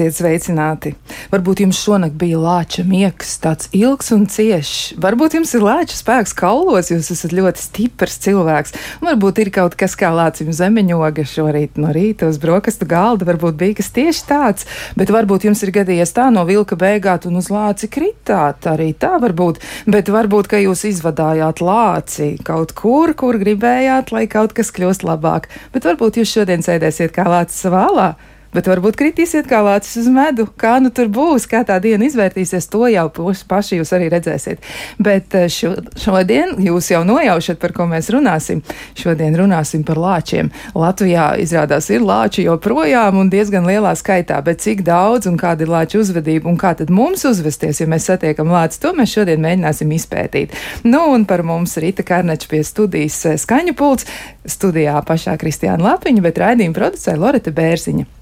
Esiet sveicināti! Varbūt jums šonakt bija lāča miegs, tāds ilgs un ciešs. Varbūt jums ir lāča spēks kaulos, jūs esat ļoti stiprs cilvēks. Varbūt ir kaut kas kā lācim zemeņoga šorīt no rīta uz brokastu galda. Varbūt bija kas tieši tāds, bet varbūt jums ir gadījies tā no vilka beigāt un uz lāci kritāt. Arī tā varbūt, bet varbūt, ka jūs izvadājāt lāci kaut kur, kur gribējāt, lai kaut kas kļūst labāk. Bet varbūt jūs šodien sēdēsiet kā lācis savā alā Bet varbūt kritīsiet kā lācis uz medu. Kā nu tur būs, kā tā diena izvērtīsies, to jau paši jūs arī redzēsiet. Bet eh, šo, šodien jūs jau nojaušat, par ko mēs runāsim. Šodien runāsim par lāčiem. Latvijā izrādās ir lāči joprojām un diezgan lielā skaitā, bet cik daudz un kāda ir lāča uzvedība un kā tad mums uzvesties, ja mēs satiekam lācis, to mēs šodien mēģināsim izpētīt. Nu un par mums Rīta Karneča pie studijas eh, skaņu pults, studijā pašā Kristiāna Lapiņa, bet raidījuma producē Loreta Bērziņa.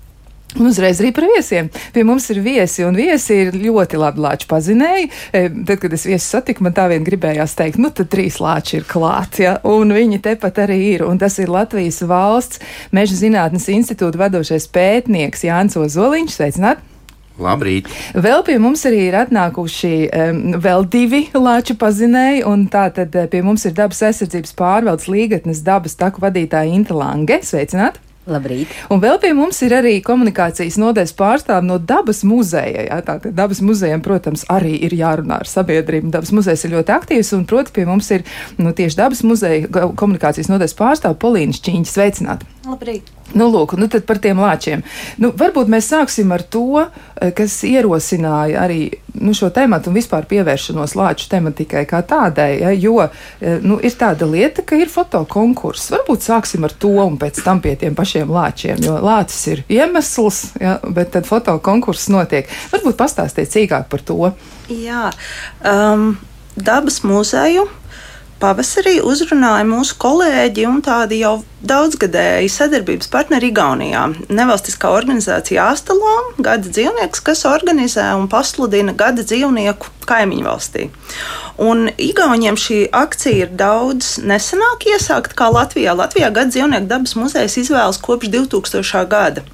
Un uzreiz arī par viesiem. Pie mums ir viesi, un viesi ir ļoti labi lāču pazinēji. E, tad, kad es viesu satiku, man tā vien gribējās teikt, nu tad trīs lāči ir klāti, ja? un viņi tepat arī ir. Un tas ir Latvijas valsts meža zinātnes institūta vadošais pētnieks Jānis Ozoliņš. Sveicināt! Labrīt! Vēl pie mums arī ir atnākuši um, vēl divi lāču pazinēji, un tā tad e, pie mums ir dabas aizsardzības pārvaldes līgatnes dabas taku vadītāja Inta Lange. Sveicināt! Labrīt. Un vēl pie mums ir arī komunikācijas nodaļas pārstāvja no dabas muzeja. Jā, tā kā dabas muzejam, protams, arī ir jārunā ar sabiedrību. Dabas muzejs ir ļoti aktīvs, un, proti, pie mums ir nu, tieši dabas muzeja komunikācijas nodaļas pārstāvja Polīna Šķīņa. Sveicināti! Labrīt! Nu, lūk, nu tad par tiem lāčiem. Nu, varbūt mēs sāksim ar to, eh, kas ierosināja arī nu, šo tematu un vispār pievēršanos lāču tematikai kā tādai. Ja, jo eh, nu, ir tāda lieta, ka ir fotokonkurss. Varbūt sāksim ar to un pēc tam pie tiem pašiem lāčiem. Jo lācis ir iemesls, ja, bet tad fotokonkurss notiek. Varbūt pastāstiet sīkāk par to. Jā, um, dabas muzeju pavasarī uzrunāja mūsu kolēģi un tādi jau daudzgadēji sadarbības partneri Igaunijā. Nevalstiskā organizācija Astalom, gada dzīvnieks, kas organizē un pasludina gada dzīvnieku kaimiņu valstī. Un Igauniem šī akcija ir daudz nesenāk iesākta kā Latvijā. Latvijā gada dzīvnieku dabas muzejs izvēlas kopš 2000. gada.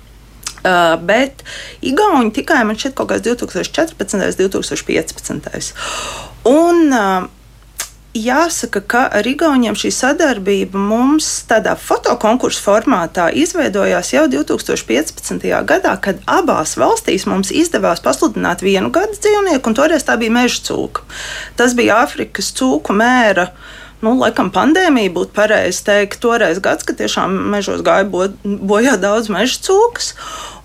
Uh, bet Igauni tikai man šķiet kaut kāds 2014. un 2015. Un, uh, Jāsaka, ka ar Igauniem šī sadarbība mums tādā fotokonkursu formātā izveidojās jau 2015. gadā, kad abās valstīs mums izdevās pasludināt vienu gadu dzīvnieku, un toreiz tā bija meža cūka. Tas bija Āfrikas cūku mēra. Nu, laikam pandēmija būtu pareizi teikt, toreiz gads, kad tiešām mežos gāja bo, bojā daudz meža cūkas.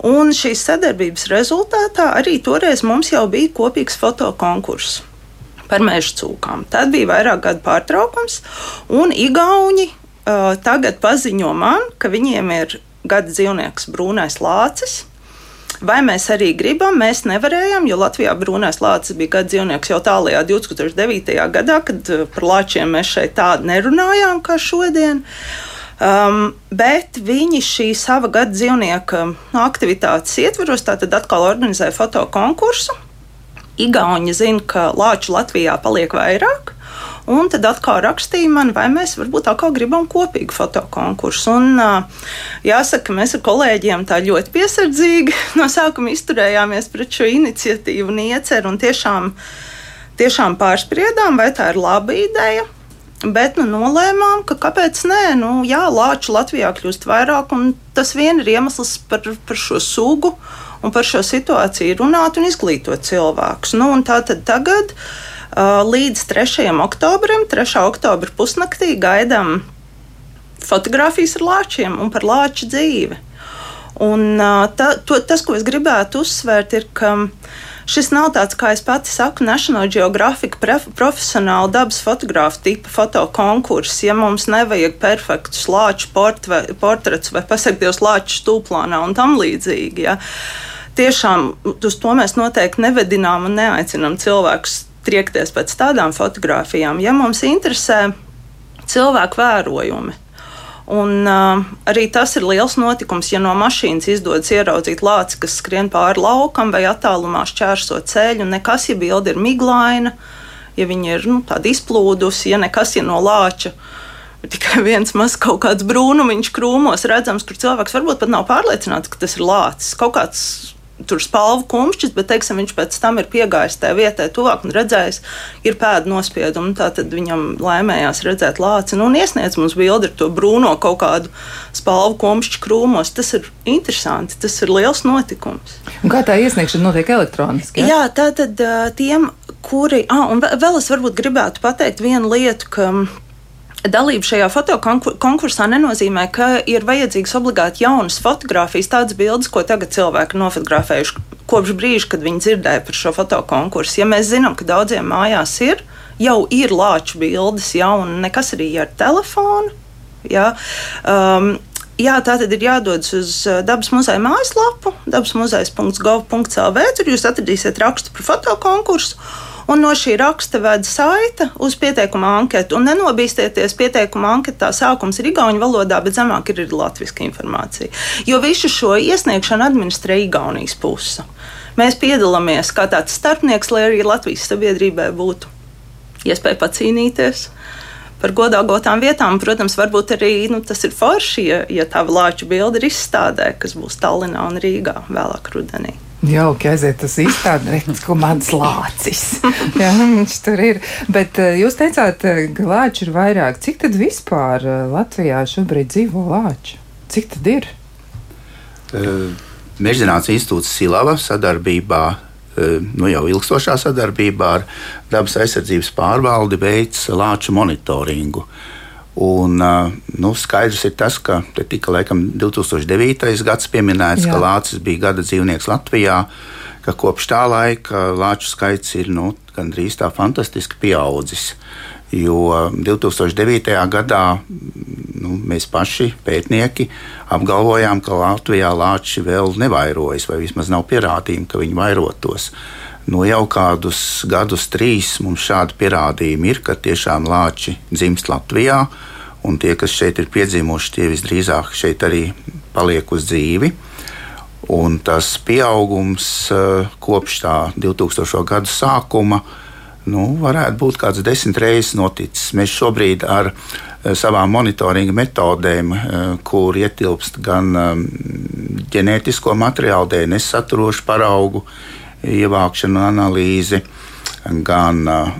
Un šīs sadarbības rezultātā arī toreiz mums jau bija kopīgs fotokonkurss par meža cūkām. Tad bija vairāk gadu pārtraukums, un Igauni uh, tagad paziņo man, ka viņiem ir gada dzīvnieks brūnais lācis. Vai mēs arī gribam? Mēs nevarējām, jo Latvijā brūnais lācis bija gada dzīvnieks jau tālākajā 2009. gadā, kad par lāčiem mēs šeit tādu nerunājām kā šodien. Um, bet viņi šī sava gada dzīvnieka aktivitātes ietvaros tātad atkal organizēja fotokonkursu. Igauni zina, ka lāču Latvijā paliek vairāk. Un tad atkal rakstīja man, vai mēs varbūt atkal gribam kopīgu fotokonkursu. Un, jāsaka, mēs ar kolēģiem tā ļoti piesardzīgi no sākuma izturējāmies pret šo iniciatīvu un ieceru. Un tiešām, tiešām pārspriedām, vai tā ir laba ideja. Bet nu, nolēmām, ka kāpēc nē, nu, jā, lāču Latvijā kļūst vairāk, un tas vien ir iemesls par, par šo sugu un par šo situāciju runāt un izglītot cilvēkus. Nu, Tātad tagad līdz 3. oktobrim, 3. oktobra pusnaktī gaidām fotografijas ar lāčiem un par lāču dzīvi. Un, ta, to, tas, ko es gribētu uzsvērt, ir, ka šis nav tāds, kā es pati saku, National Geographic profesionāla dabas fotografa tipa fotokonkurss. Ja mums nevajag perfektus lāču portretus vai pasakties lāču stūplānā un tam līdzīgi. Ja. Tiešām uz to mēs noteikti nevedinām un neaicinām cilvēkus triekties pēc tādām fotografijām. Ja mums interesē cilvēku vērojumi, Un, uh, arī tas ir liels notikums, ja no mašīnas izdodas ieraudzīt lāci, kas skrien pāri laukam vai attālumā šķērso ceļu. Nekas, ja bilde ir miglaina, ja viņa ir nu, izplūdusi, ja nekas ja no lāča ir tikai viens mazs kaut kāds brūnumiņš krūmos redzams, kur cilvēks varbūt pat nav pārliecināts, ka tas ir lācis. Kaut kāds tur spalvu kumšķis, bet teiksim, viņš pēc tam ir piegājis tajā vietā, tuvāk un redzējis, ir pēdu nospiedumu. Tad viņam laimējās redzēt lāci nu, un iesniedz mums bildi ar to brūno kaut kādu spalvu kumšķu krūmos. Tas ir interesanti, tas ir liels notikums. Un kā tā iesniegšana notiek elektroniski? Ja? Jā, tā tad tiem, kuri, ah, un vēl es varbūt gribētu pateikt vienu lietu, ka Dalība šajā fotokonkursā nenozīmē, ka ir vajadzīgas obligāti jaunas fotogrāfijas, tādas bildes, ko tagad cilvēki nofotografējuši kopš brīža, kad viņi dzirdēja par šo fotokonkursu. Ja mēs zinām, ka daudziem mājās ir, jau ir lāču bildes, ja, un nekas arī ar telefonu. Ja, um, Jā, tā tad ir jādodas uz uh, dabas muzeja mājaslapu, dabasmuzejs.gov.cl. Tur jūs atradīsiet rakstu par fotokonkursu un no šī raksta veda saita uz pieteikuma anketu. Un nenobīstieties, pieteikuma anketā sākums ir igauņu valodā, bet zemāk ir, ir latviešu informācija. Jo visu šo iesniegšanu administrē Igaunijas puse. Mēs piedalāmies kā tāds starpnieks, lai arī Latvijas sabiedrībai būtu iespēja pacīnīties par godāgotām vietām. Protams, varbūt arī nu, tas ir forši, ja, ja tā lāču bilde ir izstādē, kas būs Tallinā un Rīgā vēlāk rudenī. Jauki aiziet uz izstādi, redz, ko mans lācis. Jā, viņš tur ir. Bet eh, jūs teicāt, eh, ka lāči ir vairāk. Cik tad vispār eh, Latvijā šobrīd dzīvo lāči? Cik tad ir? Mežģināts institūts Silava sadarbībā, nu jau ilgstošā sadarbībā ar dabas aizsardzības pārvaldi veids lāču monitoringu. Uh, Un, nu, skaidrs ir tas, ka te tika laikam 2009. gads pieminēts, Jā. ka lācis bija gada dzīvnieks Latvijā, ka kopš tā laika lāču skaits ir nu, gandrīz tā fantastiski pieaudzis. Jo 2009. gadā nu, mēs paši, pētnieki, apgalvojām, ka Latvijā lāči vēl nevairojas, vai vismaz nav pierādījumi, ka viņi vairotos. Nu, jau kādus gadus, trīs mums šādi pierādījumi ir, ka tiešām lāči dzimst Latvijā, un tie, kas šeit ir piedzimuši, tie visdrīzāk šeit arī paliek uz dzīvi. Un tas pieaugums eh, kopš tā 2000. gada sākuma nu, varētu būt kāds desmit reizes noticis. Mēs šobrīd ar eh, savām monitoringa metodēm, eh, kur ietilpst gan ģenētisko materiālu, DNS saturošu paraugu, ievākšanu, analīzi, gan uh,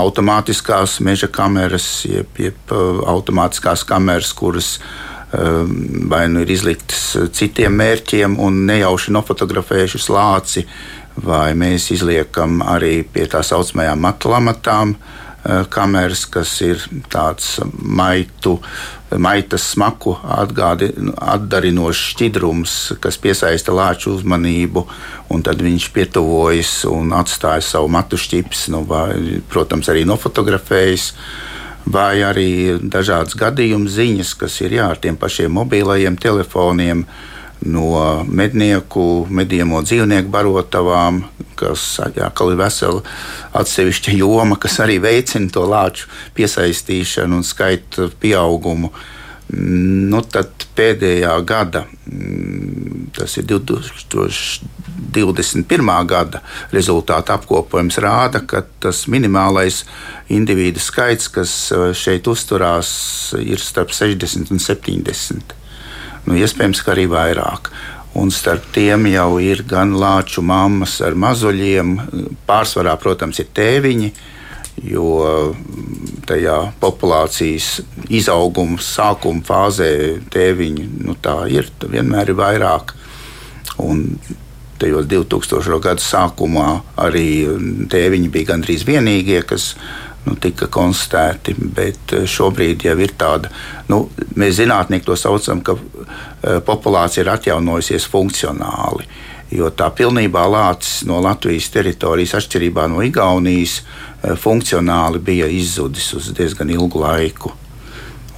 automātiskās meža kameras, jeb, jeb uh, automātiskās kameras, kuras uh, vai nu ir izliktas citiem mērķiem un nejauši nofotografējušas lāci, vai mēs izliekam arī pie tā saucamajām matlamatām kameras, kas ir tāds maitu maitas smaku atgādi, atdarinošs šķidrums, kas piesaista lāču uzmanību, un tad viņš pietuvojas un atstāja savu matu šķips, nu, vai, protams, arī nofotografējas. Vai arī dažādas gadījumu ziņas, kas ir jā, ar tiem pašiem mobilajiem telefoniem, uh, no mednieku, medījamo dzīvnieku barotavām, kas jā, ir vesela atsevišķa joma, kas arī veicina to lāču piesaistīšanu un skaitu pieaugumu. Nu, tad pēdējā gada, mm, tas ir 2021. gada rezultātu apkopojums, rāda, ka tas minimālais individu skaits, kas eh, šeit uzturās, ir starp 60 un 70 nu, iespējams, ka arī vairāk. Un starp tiem jau ir gan lāču mammas ar mazuļiem, pārsvarā, protams, ir tēviņi, jo tajā populācijas izauguma sākuma fāzē tēviņi nu, ir vienmēr ir vairāk. Un tajos 2000. gadu sākumā arī tēviņi bija gandrīz vienīgie, kas nu, tika konstatēti. Bet eh, šobrīd jau ir tāda, nu, mēs zinātnieki to saucam, ka uh, populācija ir atjaunojusies funkcionāli. Jo tā pilnībā lācis no Latvijas teritorijas, atšķirībā no Igaunijas, uh, funkcionāli bija izzudis uz diezgan ilgu laiku.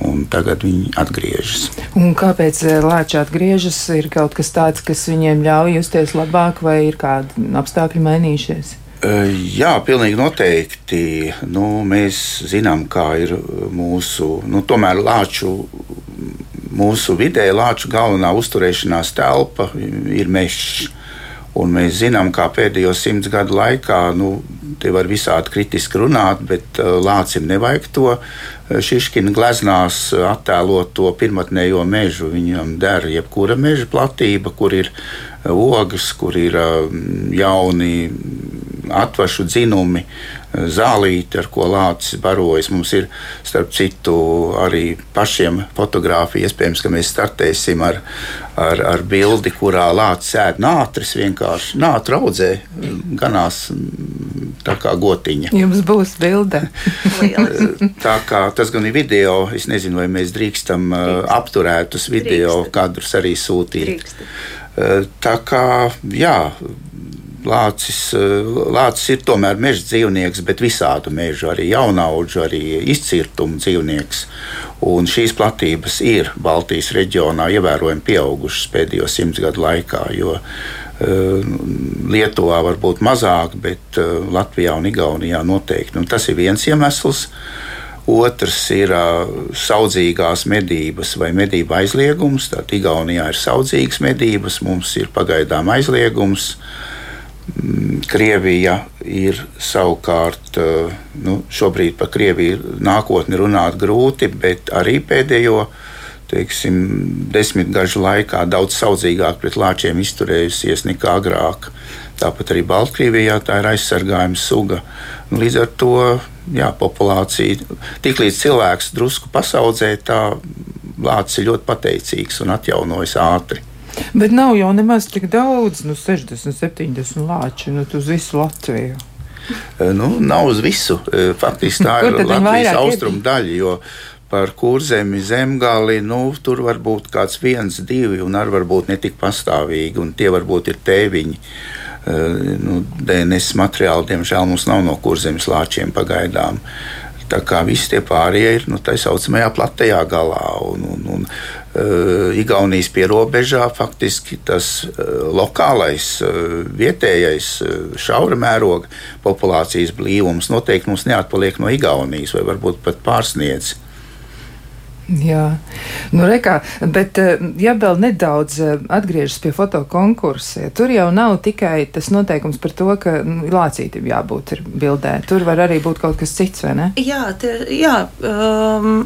Un tagad viņi atgriežas. Un kāpēc lēčā atgriežas? Ir kaut kas tāds, kas viņiem ļauj justies labāk, vai ir kādi apstākļi mainījušies? Jā, pilnīgi noteikti. Nu, mēs zinām, kā ir mūsu, nu, lāču, mūsu vidē lāču galvenā uzturēšanās telpa ir mežs. Un mēs zinām, kā pēdējo simts gadu laikā nu, te var visādi kritiski runāt, bet lācim nevajag to Šiškina gleznās attēlot to pirmotnējo mežu. Viņam der jebkura meža platība, kur ir ogas, kur ir jauni atvašu dzinumi, zālīti, ar ko lācis barojas. Mums ir, starp citu, arī pašiem fotografija. Iespējams, ka mēs startēsim ar, ar, ar bildi, kurā lācis ēd nātris vienkārši nātru audzē, ganās tā kā gotiņa. Jums būs bilde. tā kā tas gan ir video, es nezinu, vai mēs drīkstam Drīkst. apturētus video Drīkst. kadrus arī sūtīt. Drīkst. Tā kā, jā, Lācis, eh, lācis ir tomēr meža dzīvnieks, bet visādu mežu, arī jaunaudžu, arī izcirtumu dzīvnieks. Un šīs platības ir Baltijas reģionā ievērojami pieaugušas pēdējo simts gadu laikā. Jo, uh, Lietuvā varbūt mazāk, bet uh, Latvijā un Igaunijā noteikti. Un tas ir viens iemesls. Otrs ir uh, saudzīgās medības vai medību aizliegums. Tātad Igaunijā ir saudzīgas medības, mums ir pagaidām aizliegums. Uh, Krievija ir savukārt, eh, nu, šobrīd par Krieviju nākotni runāt grūti, bet arī pēdējo teiksim, desmitgažu laikā daudz saudzīgāk pret lāčiem izturējusies nekā agrāk. Tāpat arī Baltkrievijā tā ir aizsargājuma suga. Līdz ar to jā, populācija, tiklīdz cilvēks drusku pasaudzē, tā lācis ir ļoti pateicīgs un atjaunojas ātri. Bet nav jau nemaz tik daudz, nu, 60, 70 lāči nu, uz visu Latviju. Eh, nu, nav uz visu. Eh, faktiski tā ir Latvijas austrumu daļa. Jo par kurzemi, zemgali, nu, tur var būt kāds viens, divi, un arī varbūt ne tik pastāvīgi, un tie varbūt ir tēviņi. Uh, nu, DNS materiāli, diemžēl, mums nav no kurzemes lāčiem pagaidām. Tā kā visi tie pārējie ir nu, tā saucamajā platajā galā. Un, un, un, Igaunijas pierobežā faktiski tas uh, lokālais, uh, vietējais, šaura mēroga populācijas blīvums noteikti mums neatpaliek no Igaunijas vai varbūt pat pārsniedz. Jā, nu, rekā, bet eh, ja vēl nedaudz eh, atgriežas pie fotokonkursa, tur jau nav tikai tas noteikums par to, ka nu, lācītim jābūt bildē. Tur var arī būt kaut kas cits, vai ne? Jā, tie, jā um,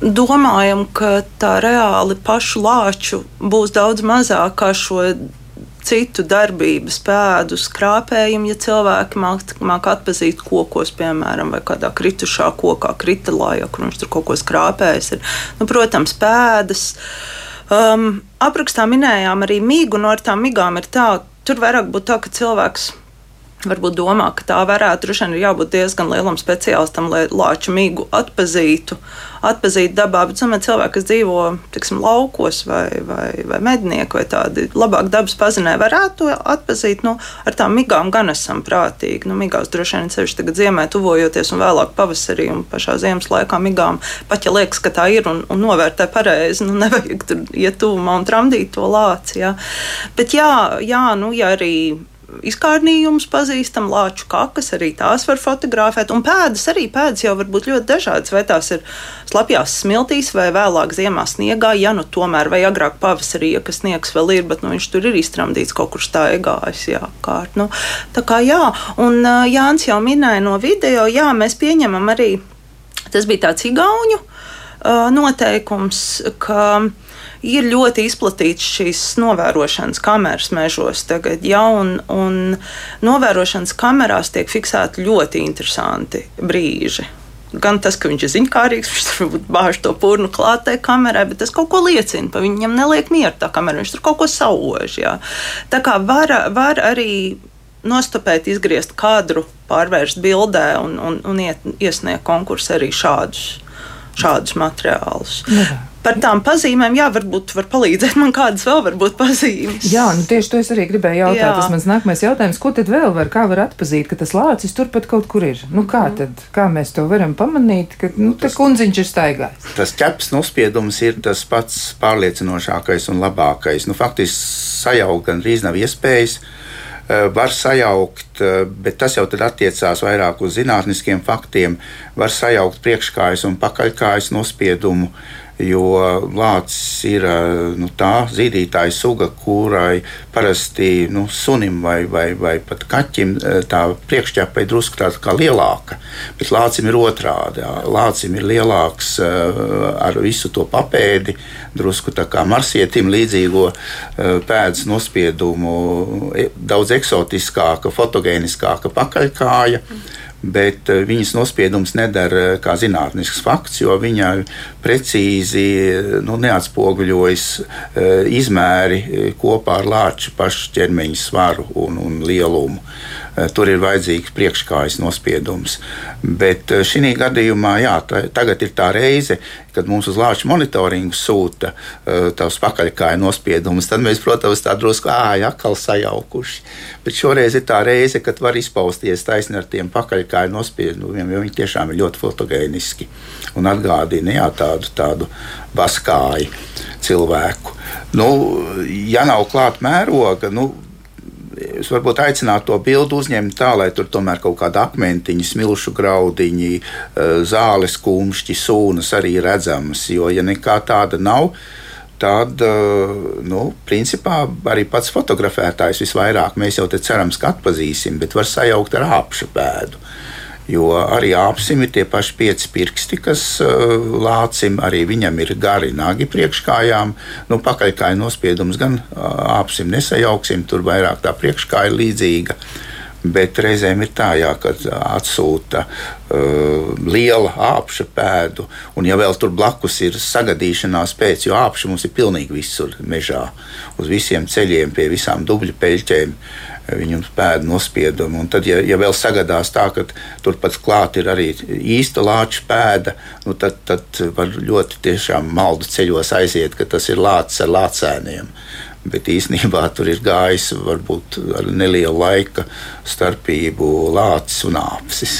domājam, ka tā reāli pašu lāču būs daudz mazāk kā šo citu darbības pēdus, krāpējumu, ja cilvēki māk, māk atpazīt kokos, piemēram, vai kādā kritušā kokā, kritalā, ja kur viņš tur kaut ko skrāpējis. Ir. Nu, protams, pēdas. Um, aprakstā minējām arī mīgu, no ar tām migām ir tā, tur vairāk būtu tā, ka cilvēks varbūt domā, ka tā varētu droši vien ir jābūt diezgan lielam speciālistam, lai lāču mīgu atpazītu, atpazītu dabā. Bet tomēr cilvēki, kas dzīvo tiksim, laukos vai, vai, vai mednieki vai tādi labāk dabas pazinē, varētu to atpazīt. Nu, ar tām migām gan esam prātīgi. Nu, migās droši vien sevišķi tagad ziemē tuvojoties un vēlāk pavasarī un pašā ziemas laikā migām, pat ja liekas, ka tā ir un, un novērtē pareizi, nu nevajag tur iet tuvumā un tramdīt to lāci. Jā. Bet jā, jā nu, ja arī izkārnījumus pazīstam, lāču kakas, arī tās var fotografēt. Un pēdas arī pēdas jau var būt ļoti dažādas. Vai tās ir slapjās smiltīs, vai vēlāk ziemā sniegā, ja nu tomēr, vai agrāk pavasarī, ja kas sniegs vēl ir, bet nu, viņš tur ir iztramdīts kaut kur staigājis. Jā, kārt, nu, tā kā jā, un Jānis jau minēja no video, jā, mēs pieņemam arī, tas bija tāds igauņu noteikums, ka ir ļoti izplatīts šīs novērošanas kameras mežos tagad, ja, un, un novērošanas kamerās tiek fiksēti ļoti interesanti brīži. Gan tas, ka viņš ir ziņkārīgs, viņš tur bāž to purnu klātai kamerai, bet tas kaut ko liecina par. Viņam neliek mieru tā kamera, viņš tur kaut ko sauž. Jā. Tā kā var, var arī nostopēt, izgriezt kadru, pārvērst bildē un, un, un iet, iesniegt konkursu arī šādus, šādus materiālus. Jā. Par tām pazīmēm, jā, varbūt var palīdzēt man kādas vēl var būt pazīmes. Jā, nu tieši to es arī gribēju jautāt. Jā. Tas mans nākamais jautājums, ko tad vēl var, kā var atpazīt, ka tas lācis turpat kaut kur ir? Nu kā mm. tad, kā mēs to varam pamanīt, ka nu, tas kundziņš ir staigājis? Tas ķeps nospiedums ir tas pats pārliecinošākais un labākais. Nu, faktiski sajaukt gandrīz nav iespējas eh, var sajaukt, eh, bet tas jau attiecās vairāk uz zinātniskiem faktiem. Var sajaukt priekškājas un pakaļkājas nospiedumu, jo lācis ir nu, tā zīdītāja suga, kurai parasti nu, sunim vai, vai, vai pat kaķim tā priekšķepa ir drusku tāda kā lielāka, bet lācim ir otrādi. Lācim ir lielāks ar visu to papēdi, drusku tā kā marsietim līdzīgo pēdas nospiedumu, e, daudz eksotiskāka, fotogēniskāka pakaļkāja. Mm bet eh, viņas nospiedums nedara eh, kā zinātnisks fakts, jo viņa precīzi eh, nu, neatspoguļojas izmēri kopā ar lāča pašu ķermeņa svaru un, un lielumu. Tur ir vajadzīgs priekškājas nospiedums. Bet šī gadījumā, jā, tā, tagad ir tā reize, kad mums uz lāča monitoringu sūta tās pakaļkāja nospiedumus. Tad mēs, protams, tā drusku āja atkal sajaukuši. Bet šoreiz ir tā reize, kad var izpausties taisni ar tiem pakaļkāju nospiedumiem, jo viņi tiešām ir ļoti fotogēniski un atgādina jā, tādu, tādu baskāju cilvēku. Nu, ja nav klāta mēroga, nu, es varbūt aicinātu to bildi uzņemt tā, lai tur tomēr kaut kāda akmentiņa, smilšu graudiņi, eh, zāles kumšķi, sūnas arī redzamas. Jo, ja nekā tāda nav, tad, eh, nu, principā arī pats fotografētājs visvairāk mēs jau te cerams, ka atpazīsim, bet var sajaukt ar apšu pēdu. Jo arī apsim ir tie paši pieci pirksti, kas uh, lācim arī viņam ir gari nagi priekškājām. Nu, pakaļkāja nospiedums gan apsim nesajauksim, tur vairāk tā priekškāja līdzīga. Bet reizēm ir tā, jā, ka atsūta uh, liela apša pēdu, un ja vēl tur blakus ir sagadīšanās pēc, jo apša mums ir pilnīgi visur mežā, uz visiem ceļiem, pie visām dubļu peļķēm. Uh, viņu pēdu nospiedumu. Un tad, ja, ja vēl sagadās tā, ka turpat klāt ir arī īsta lāča pēda, nu tad, tad var ļoti tiešām maldu ceļos aiziet, ka tas ir lācis ar lācēniem bet īsnībā tur ir gājis varbūt ar nelielu laika starpību lācis un āpsis.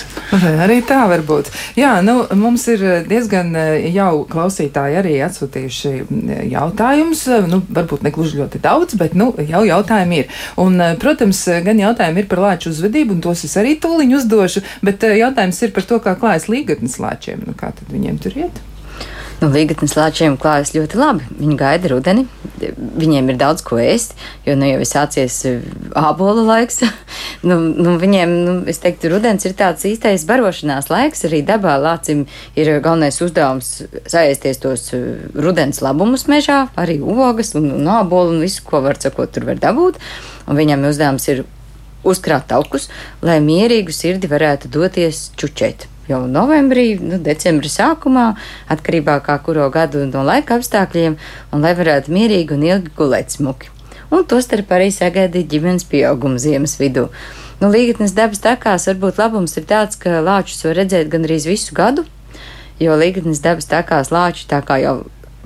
Arī tā var būt. Jā, nu, mums ir diezgan eh, jau klausītāji arī atsūtījuši mm, jautājumus. Nu, varbūt ne gluži ļoti daudz, bet nu, jau jautājumi ir. Un, eh, protams, gan jautājumi ir par lāču uzvedību, un tos es arī tūliņ uzdošu, bet eh, jautājums ir par to, kā klājas līgatnes lāčiem. Nu, kā tad viņiem tur iet? Nu, Līgatnes lāčiem klājas ļoti labi. Viņi gaida rudeni, viņiem ir daudz ko ēst, jo nu jau ir sācies eh, ābola laiks. nu, nu, viņiem, nu, es teiktu, rudens ir tāds īstais barošanās laiks. Arī dabā lācim ir galvenais uzdevums saēsties tos eh, rudens labumus mežā, arī ogas un, un ābolu un visu, ko var sakot, tur var dabūt. Un viņam uzdevums ir uzkrāt taukus, lai mierīgu sirdi varētu doties čučēt jau novembrī, nu, decembrī sākumā, atkarībā no kuro gadu no laika apstākļiem, un lai varētu mierīgi un ilgi gulēt smuki. Un tostarp arī sagaidīt ģimenes pieaugumu ziemas vidū. Nu, līgatnes dabas takās varbūt labums ir tāds, ka lāčus var redzēt gandrīz visu gadu, jo līgatnes dabas takās lāči tā kā jau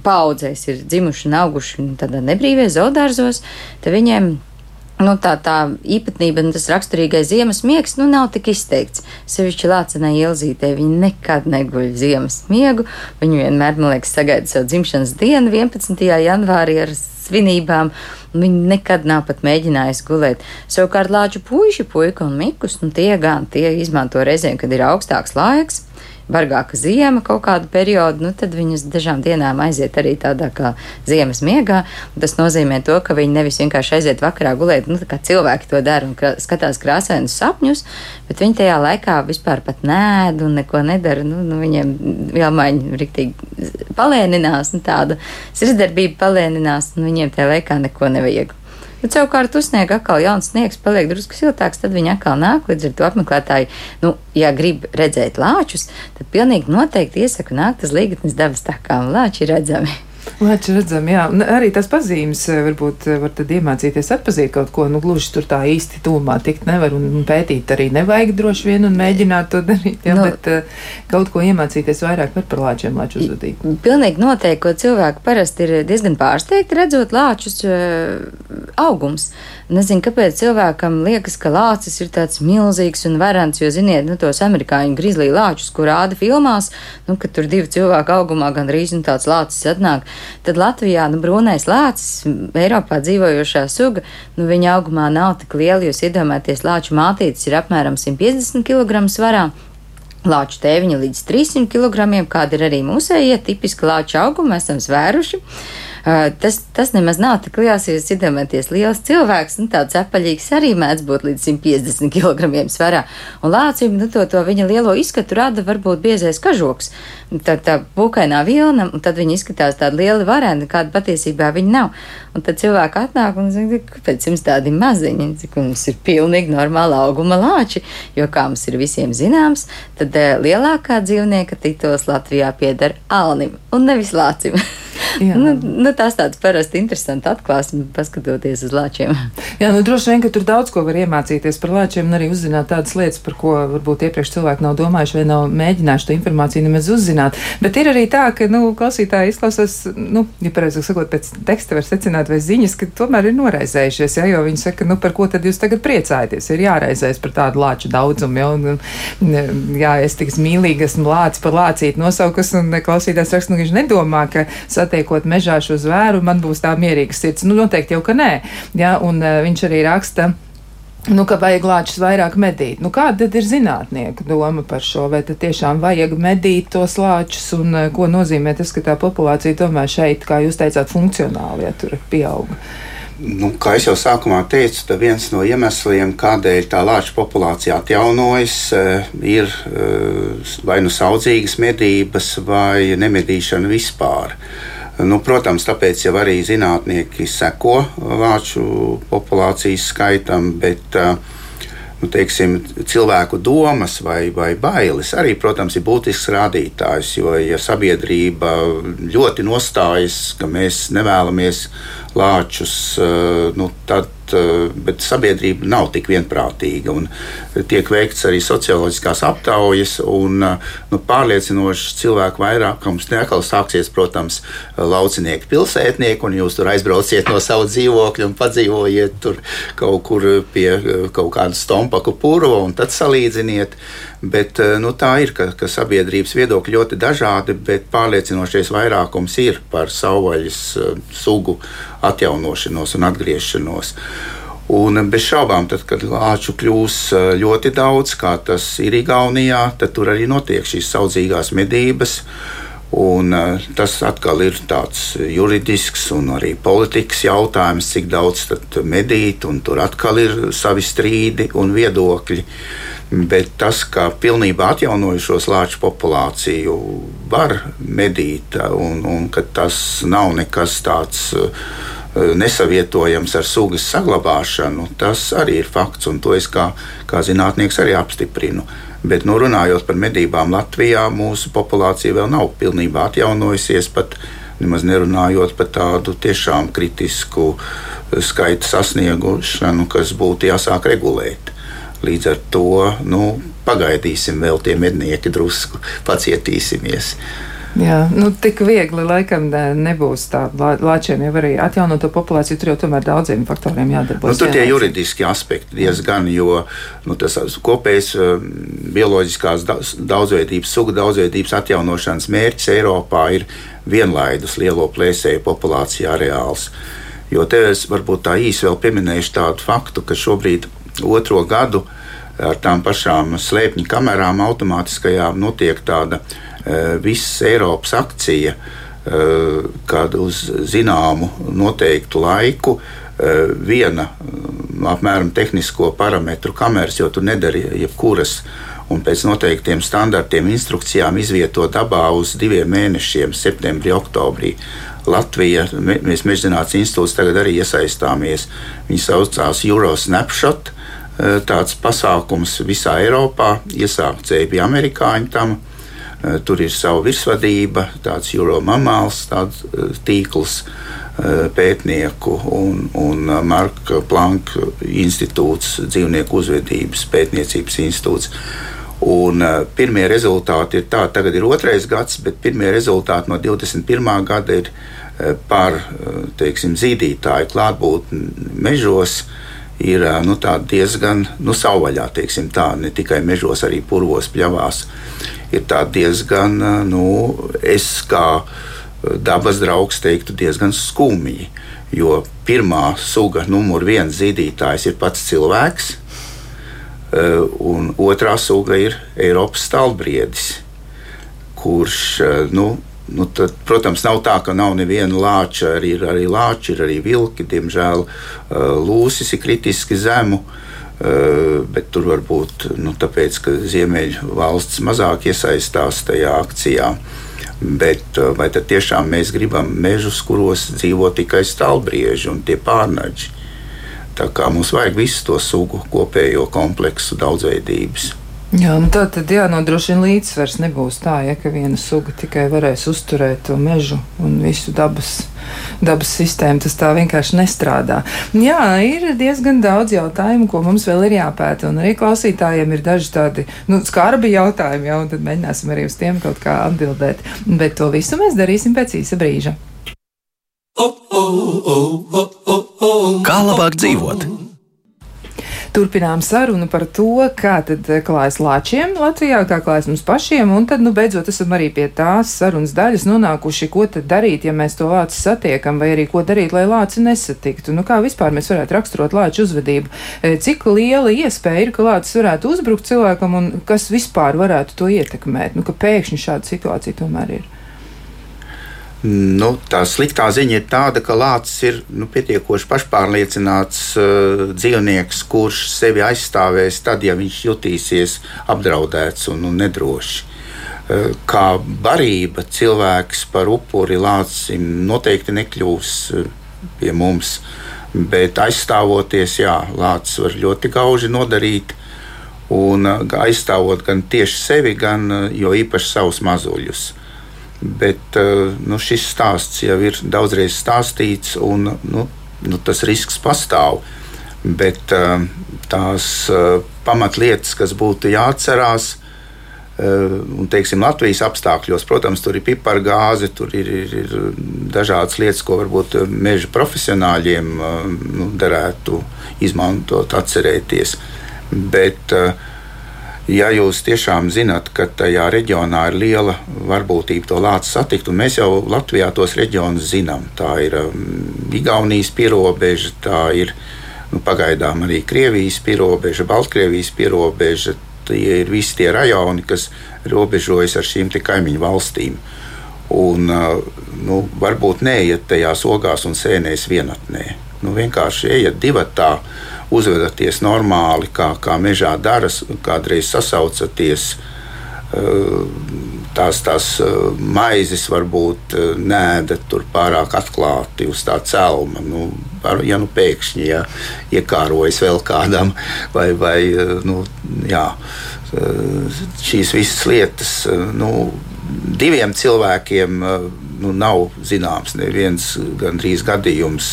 paudzēs ir dzimuši un auguši tādā nebrīvē zoodārzos, tad viņiem nu, tā, tā īpatnība un tas raksturīgais ziemas miegs nu, nav tik izteikts. Sevišķi Lācenai Ilzītē viņa nekad neguļ ziemas miegu. Viņa vienmēr, man liekas, sagaida savu dzimšanas dienu 11. janvārī ar svinībām. Viņa nekad nav pat mēģinājusi gulēt. Savukārt Lāču puiši, puika un mikus, nu, tie gan tie izmanto reizēm, kad ir augstāks laiks bargāka ziema kaut kādu periodu, nu, tad viņas dažām dienām aiziet arī tādā kā ziemas miegā. Tas nozīmē to, ka viņi nevis vienkārši aiziet vakarā gulēt, nu, kā cilvēki to dara un skatās krāsainus sapņus, bet viņi tajā laikā vispār pat nēd un neko nedara. Nu, nu, viņiem jāmaiņa riktīgi palēninās, nu, tāda sirdsdarbība palēninās, un viņiem tajā laikā neko nevajag. Bet savukārt uzsniega atkal jauns sniegs, paliek drusku siltāks, tad viņi atkal nāk. Līdz ar to apmeklētāji, nu, ja grib redzēt lāčus, tad pilnīgi noteikti iesaku nākt uz līgatnes dabas takām. Lāči ir redzami. Lēči redzam, jā, arī tas pazīmes eh, varbūt eh, var tad iemācīties atpazīt kaut ko, nu gluži tur tā īsti tūmā tikt nevar un pētīt arī nevajag droši vien un mēģināt to darīt, jā, no, bet uh, kaut ko iemācīties vairāk par par lāčiem, lāču uzvedību. Pilnīgi noteikti, ko cilvēki parasti ir diezgan pārsteigti redzot lāčus augums. Nezinu, kāpēc cilvēkam liekas, ka lācis ir tāds milzīgs un varants, jo, ziniet, nu, tos amerikāņu grizlī lāčus, kur rāda filmās, nu, ka tur divi cilvēki augumā gan rīz un tāds lācis atnāk tad Latvijā nu, brūnais lācis, Eiropā dzīvojošā suga, nu, viņa augumā nav tik liela. Jūs iedomājaties, lāču mātītes ir apmēram 150 kg svarā. lāču tēviņa līdz 300 kg, kāda ir arī mūsējie tipiski lāču augumi, esam svēruši. Uh, tas, tas nemaz nav tik liels, ja jūs iedomājaties, liels cilvēks, nu tāds apaļīgs arī mēdz būt līdz 150 kg svarā. Un lācim, nu to, to viņa lielo izskatu rada varbūt biezais kažoks. Tā, tā pukainā vilna, un tad viņi izskatās tādi lieli vareni, kāda patiesībā viņi nav. Un tad cilvēki atnāk un saka, kāpēc jums tādi maziņi, cik mums ir pilnīgi normāla auguma lāči, jo kā mums ir visiem zināms, tad uh, lielākā dzīvnieka tituls Latvijā pieder Alnim un nevis Lācim. nu, nu, tās tādas parasti interesanti atklāsmes, paskatoties uz lāčiem. Jā, nu droši vien, ka tur daudz ko var iemācīties par lāčiem un arī uzzināt tādas lietas, par ko varbūt iepriekš cilvēki nav domājuši vai nav mēģinājuši to informāciju nemaz uzzināt. Bet ir arī tā, ka, nu, klausītāji izklausās, nu, ja pareizāk sakot, pēc teksta var secināt vai ziņas, ka tomēr ir noraizējušies, ja, jo viņi saka, nu, par ko tad jūs tagad priecājaties? Ir jāraizēs par tādu lāču daudzumu, jo, un, jā, es tik mīlīgi esmu lācis par lācīti nosaukus, un klausītājs raksta, nu, viņš nedomā, ka satiekot mežā šo zvēru, man būs tā mierīga sirds. Nu, noteikti jau, ka nē. Ja, un uh, viņš arī raksta. Nu, ka vajag lāčus vairāk medīt. Nu, kāda ir zinātnieku doma par šo? Vai tad tiešām vajag medīt tos lāčus, un uh, ko nozīmē tas, ka tā populācija tomēr šeit, kā jūs teicāt, funkcionāli, ja tur pieauga? Nu, kā jau sākumā teicu, tad viens no iemesliem, kādēļ tā lāča populācija atjaunojas, eh, ir eh, vai nu saudzīgas medības, vai nemedīšana vispār. Nu, protams, tāpēc jau arī zinātnieki seko lāču populācijas skaitam, bet nu, teiksim, cilvēku domas vai, vai bailes arī, protams, ir būtisks rādītājs. Jo, ja sabiedrība ļoti nostājas, ka mēs nevēlamies lāčus, nu, tad bet sabiedrība nav tik vienprātīga. Tiek veikts arī socioloģiskās aptaujas, un eh, nu, pārliecinoši cilvēku vairākums neatkal sāksies, protams, laucinieku pilsētnieki, un jūs tur aizbrauciet no sava dzīvokļa un padzīvojiet tur kaut kur pie eh, kaut kāda stompaku purva, un tad salīdziniet. Bet, nu, tā ir, ka, ka sabiedrības viedokļi ļoti dažādi, bet pārliecinošais vairākums ir par savvaļas sugu atjaunošanos un atgriešanos. Un bez šaubām, tad, kad lāču kļūs ļoti daudz, kā tas ir Igaunijā, tad tur arī notiek šīs saudzīgās medības. Un, tas atkal ir tāds juridisks un arī politikas jautājums, cik daudz medīt, un tur atkal ir savi strīdi un viedokļi. Bet tas, ka pilnībā atjaunojušos lāču populāciju var medīt, un, un ka tas nav nekas tāds Eh, nesavietojams ar sugas saglabāšanu, tas arī ir fakts, un to es kā, kā zinātnieks arī apstiprinu. Bet, nu, runājot par medībām Latvijā, mūsu populācija vēl nav pilnībā atjaunojusies. Pat nemaz nerunājot par tādu tiešām kritisku eh, skaitu sasniegušanu, kas būtu jāsāk regulēt. Līdz ar to nu, pagaidīsim vēl tie mednieki, drusku pacietīsimies. Jā, nu, tik viegli laikam nebūs tā. Lāčiem jau arī atjaunot to populāciju, tur jau tomēr daudziem faktoriem jādarbojas. Nu, tur tie juridiski aspekti diezgan, jo nu, tas kopējs um, bioloģiskās daudzveidības, sugu daudzveidības atjaunošanas mērķis Eiropā ir vienlaidus lielo plēsēju populāciju areāls. Jo te es varbūt tā īsi vēl pieminēšu tādu faktu, ka šobrīd otro gadu ar tām pašām slēpņu kamerām automātiskajām notiek tāda Eh, visas Eiropas akcija, eh, kad uz zināmu noteiktu laiku eh, viena apmēram tehnisko parametru kameras, jo tu nedari jebkuras. Un pēc noteiktiem standartiem, instrukcijām izvieto dabā uz diviem mēnešiem, septembrī, oktobrī. Latvija, mēs Mežģinātnes institūts tagad arī iesaistāmies. Viņi saucās Euro Snapshot. Tāds pasākums visā Eiropā, iesākts bija amerikāņu tam. Eh, tur ir sava virsvadība, tāds Euromamāls tāds eh, tīkls eh, pētnieku un, un Marka Planka institūts, dzīvnieku uzvedības pētniecības institūts. Un, uh, pirmie rezultāti ir tādi, tagad ir otrais gads, bet pirmie rezultāti no 21. gada ir uh, par uh, teiksim, zīdītāju klātbūtni mežos. Ir nu, diezgan nu, savvaļā, teiksim, tā, ne tikai mežos, arī purvos, pļavās. Ir diezgan, nu, es kā dabas draugs teiktu, diezgan skumji. Jo pirmā suga, numur viens zīdītājs ir pats cilvēks. Un otrā suga ir Eiropas stalbriedis, kurš nu, Nu, tad, protams, nav tā, ka nav neviena lāča. Arī ir arī lāči, ir arī vilki. Diemžēl lūsis ir kritiski zemu. Bet tur var būt nu, tāpēc, ka Ziemeļu valsts mazāk iesaistās tajā akcijā. Bet vai tad tiešām mēs gribam mežus, kuros dzīvo tikai stalbrieži un tie pārnaģi? Tā kā mums vajag visu to sugu kopējo kompleksu daudzveidības. Jā, nu tā tad jānodrošina līdzsvars. Nebūs tā, ja ka viena suga tikai varēs uzturēt to mežu un visu dabas, dabas sistēmu. Tas tā vienkārši nestrādā. Jā, ir diezgan daudz jautājumu, ko mums vēl ir jāpēta. Un arī klausītājiem ir daži tādi nu, skarbi jautājumi, jau, un tad mēģināsim arī uz tiem kaut kā atbildēt. Bet to visu mēs darīsim pēc īsa brīža. Kā labāk dzīvot? Turpinām sarunu par to, kā tad eh, klājas lāčiem Latvijā, kā klājas mums pašiem, un tad, nu, beidzot, esam arī pie tās sarunas daļas nonākuši, ko tad darīt, ja mēs to lāci satiekam, vai arī ko darīt, lai lāci nesatiktu. Nu, kā vispār mēs varētu raksturot lāču uzvedību? Eh, cik liela iespēja ir, ka lācis varētu uzbrukt cilvēkam, un kas vispār varētu to ietekmēt? Nu, ka pēkšņi šāda situācija tomēr ir. Nu, tā sliktā ziņa ir tāda, ka lācis ir nu, pietiekoši pašpārliecināts uh, dzīvnieks, kurš sevi aizstāvēs tad, ja viņš jutīsies apdraudēts un, un nedrošs. Uh, kā barība cilvēks par upuri lācim noteikti nekļūs uh, pie mums, bet aizstāvoties, jā, lācis var ļoti gauži nodarīt. Un uh, aizstāvot gan tieši sevi, gan uh, jo īpaši savus mazuļus. Bet eh, nu, šis stāsts jau ir daudzreiz stāstīts, un nu, nu, tas risks pastāv. Bet eh, tās eh, pamatlietas, kas būtu jāatcerās, un teiksim, Latvijas apstākļos, protams, tur ir pipargāze, tur ir, ir, ir dažādas lietas, ko varbūt meža profesionāļiem nu, derētu izmantot, atcerēties. Bet uh, ja jūs tiešām zinat, ka tajā reģionā ir liela varbūtība to lāci satikt, un mēs jau Latvijā tos reģionus zinām, tā ir um, Igaunijas pierobeža, tā ir nu, pagaidām arī Krievijas pierobeža, Baltkrievijas pierobeža. Tie ir visi tie rajoni, kas robežojas ar šīm kaimiņu valstīm. Un, uh, nu, varbūt neiet tajās ogās un sēnēs vienatnē. Nu, vienkārši ejiet divatā uzvedaties normāli, kā, kā mežā daras, kādreiz sasaucaties. Eh, tās, tās eh, maizes varbūt eh, nēda tur pārāk atklāti uz tā celma. Nu, ja nu pēkšņi ja, iekārojas vēl kādam, vai, vai nu, jā, šīs visas lietas nu, diviem cilvēkiem nu, nav zināms neviens gandrīz gadījums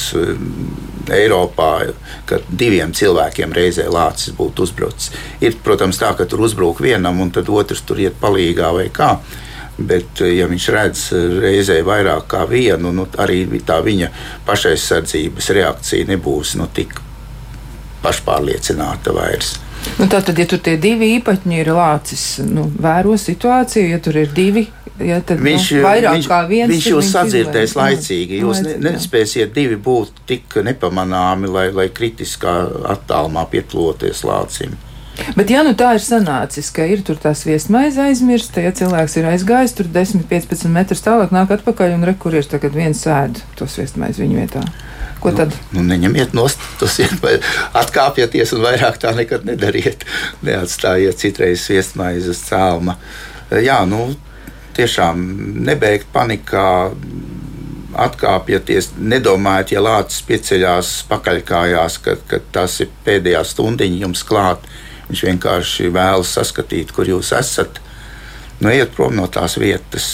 Eiropā, ka diviem cilvēkiem reizē lācis būtu uzbrucis. Ir, protams, tā, ka tur uzbruk vienam, un tad otrs tur iet palīgā vai kā. Bet, ja viņš redz reizē vairāk kā vienu, nu, arī tā viņa pašaizsardzības reakcija nebūs nu, tik pašpārliecināta vairs. Nu, Tātad, ja tur tie divi īpaņi ir lācis, nu, vēro situāciju, ja tur ir divi Ja, tad, viņš nu, vairāk viņš, kā viens. Viņš jūs sadzirdēs laicīgi. Jūs ne, nespēsiet divi būt tik nepamanāmi, lai, lai kritiskā attālumā pietloties lācim. Bet, ja nu tā ir sanācis, ka ir tur tās viesmaize aizmirsta, ja cilvēks ir aizgājis tur 10-15 metrus tālāk, nāk atpakaļ un rekur ir tagad viens sēd tos viesmaizi viņa vietā. Ko nu, tad? Nu, neņemiet nost, tos atkāpieties un vairāk tā nekad nedariet. Neatstājiet citreiz viesmaizes cēlma. Jā, nu, tiešām nebeigt panikā, atkāpieties, nedomājiet, ja lācis pieceļās pakaļkājās, ka, ka tas ir pēdējā stundiņa jums klāt. Viņš vienkārši vēlas saskatīt, kur jūs esat. Nu, ejiet prom no tās vietas.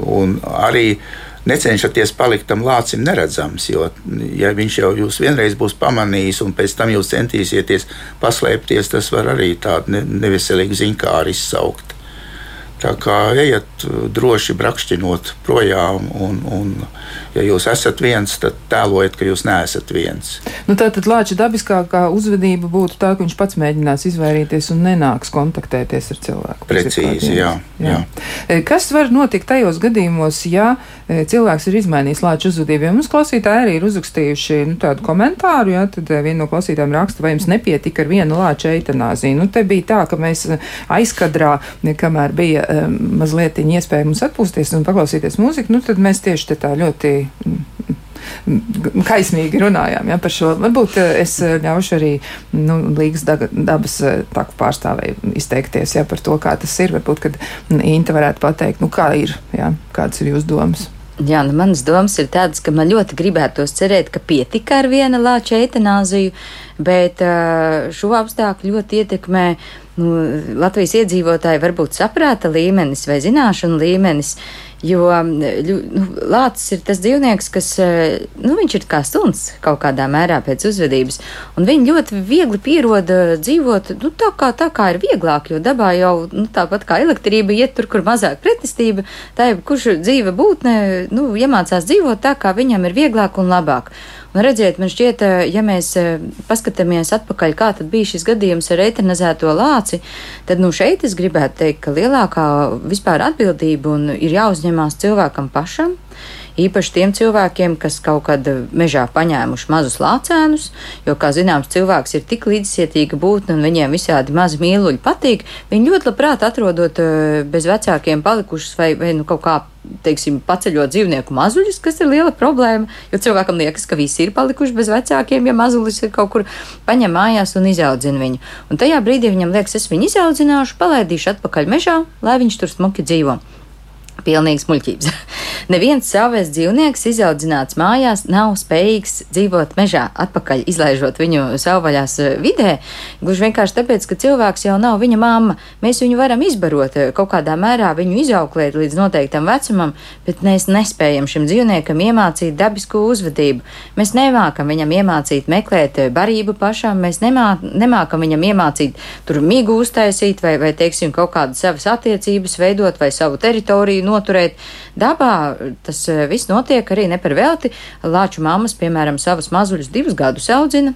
Un arī necenšaties palikt tam lācim neredzams, jo, ja viņš jau jūs vienreiz būs pamanījis, un pēc tam jūs centīsieties paslēpties, tas var arī tādu neveselīgu ziņkāru izsaukt. Tā kā ejiet droši brakšķinot projām, un, un ja jūs esat viens, tad tēlojiet, ka jūs neesat viens. Nu, tā tad Lāča dabiskākā uzvedība būtu tā, ka viņš pats mēģinās izvairīties un nenāks kontaktēties ar cilvēku. Precīzi, jā, jā. jā. Kas var notikt tajos gadījumos, ja cilvēks ir izmainījis Lāča uzvedību? Ja mums klausītāji arī ir uzrakstījuši nu, tādu komentāru, jā, tad viena no klausītājiem raksta, vai jums nepietika ar vienu Lāča eitanāziju. Nu, te bija tā, ka mēs aizkadrā, kamēr bija um, mazliet iespēja mums atpūsties un paklausīties mūziku, nu, tad mēs tieši tā ļoti kaismīgi runājām ja, par šo. Varbūt es ļaušu arī nu, Līgas dabas taku pārstāvēju izteikties ja, par to, kā tas ir. Varbūt, kad Inta varētu pateikt, nu, kā ir, ja, kādas ir jūsu domas. Jā, nu manas domas ir tādas, ka man ļoti gribētos cerēt, ka pietika ar viena lāča eitanāziju, bet šo apstākļu ļoti ietekmē nu, Latvijas iedzīvotāji varbūt saprāta līmenis vai zināšanu līmenis. Jo nu, lācis ir tas dzīvnieks, kas nu, ir kā suns kaut kādā mērā pēc uzvedības. Un viņi ļoti viegli pieroda dzīvot nu, tā, kā, tā, kā ir vieglāk. Jo dabā jau nu, tāpat kā elektrība iet tur, kur mazāk pretestība, tā ir kurš dzīve būtne nu, iemācās dzīvot tā, kā viņam ir vieglāk un labāk. Un redziet, man šķiet, ja mēs paskatāmies atpakaļ, kā tad bija šis gadījums ar eitranizēto lāci, tad nu šeit es gribētu teikt, ka lielākā vispār atbildība ir jāuzņemās cilvēkam pašam. Īpaši tiem cilvēkiem, kas kaut kad mežā paņēmuši mazus lācēnus, jo, kā zināms, cilvēks ir tik līdzcietīga būtne un viņiem visādi mazi mīluļi patīk. Viņi ļoti labprāt atrodot bez vecākiem palikušus vai, vai nu, kaut kā teiksim, paceļot dzīvnieku mazuļus, kas ir liela problēma. Jo cilvēkam liekas, ka visi ir palikuši bez vecākiem, ja mazulis ir kaut kur paņem mājās un izaudzina viņu. Un tajā brīdī viņam liekas, es viņu izaudzināšu, palaidīšu atpakaļ mežā, lai viņš tur smuki dzīvo. Pilnīgs muļķības. Neviens savs dzīvnieks izaudzināts mājās nav spējīgs dzīvot mežā, atpakaļ izlaižot viņu savvaļās eh, vidē. Gluži vienkārši tāpēc, ka cilvēks jau nav viņa mamma. Mēs viņu varam izbarot, eh, kaut kādā mērā viņu izauklēt līdz noteiktam vecumam, bet mēs nespējam šim dzīvniekam iemācīt dabisku uzvedību. Mēs nemākam viņam iemācīt meklēt eh, barību pašam, mēs nemā, nemākam viņam iemācīt tur migu uztaisīt vai, vai teiksim, kaut kādas savas attiecības veidot vai savu teritoriju noturēt. Dabā tas eh, viss notiek arī ne par velti. Lāču mammas, piemēram, savus mazuļus divus gadus audzina.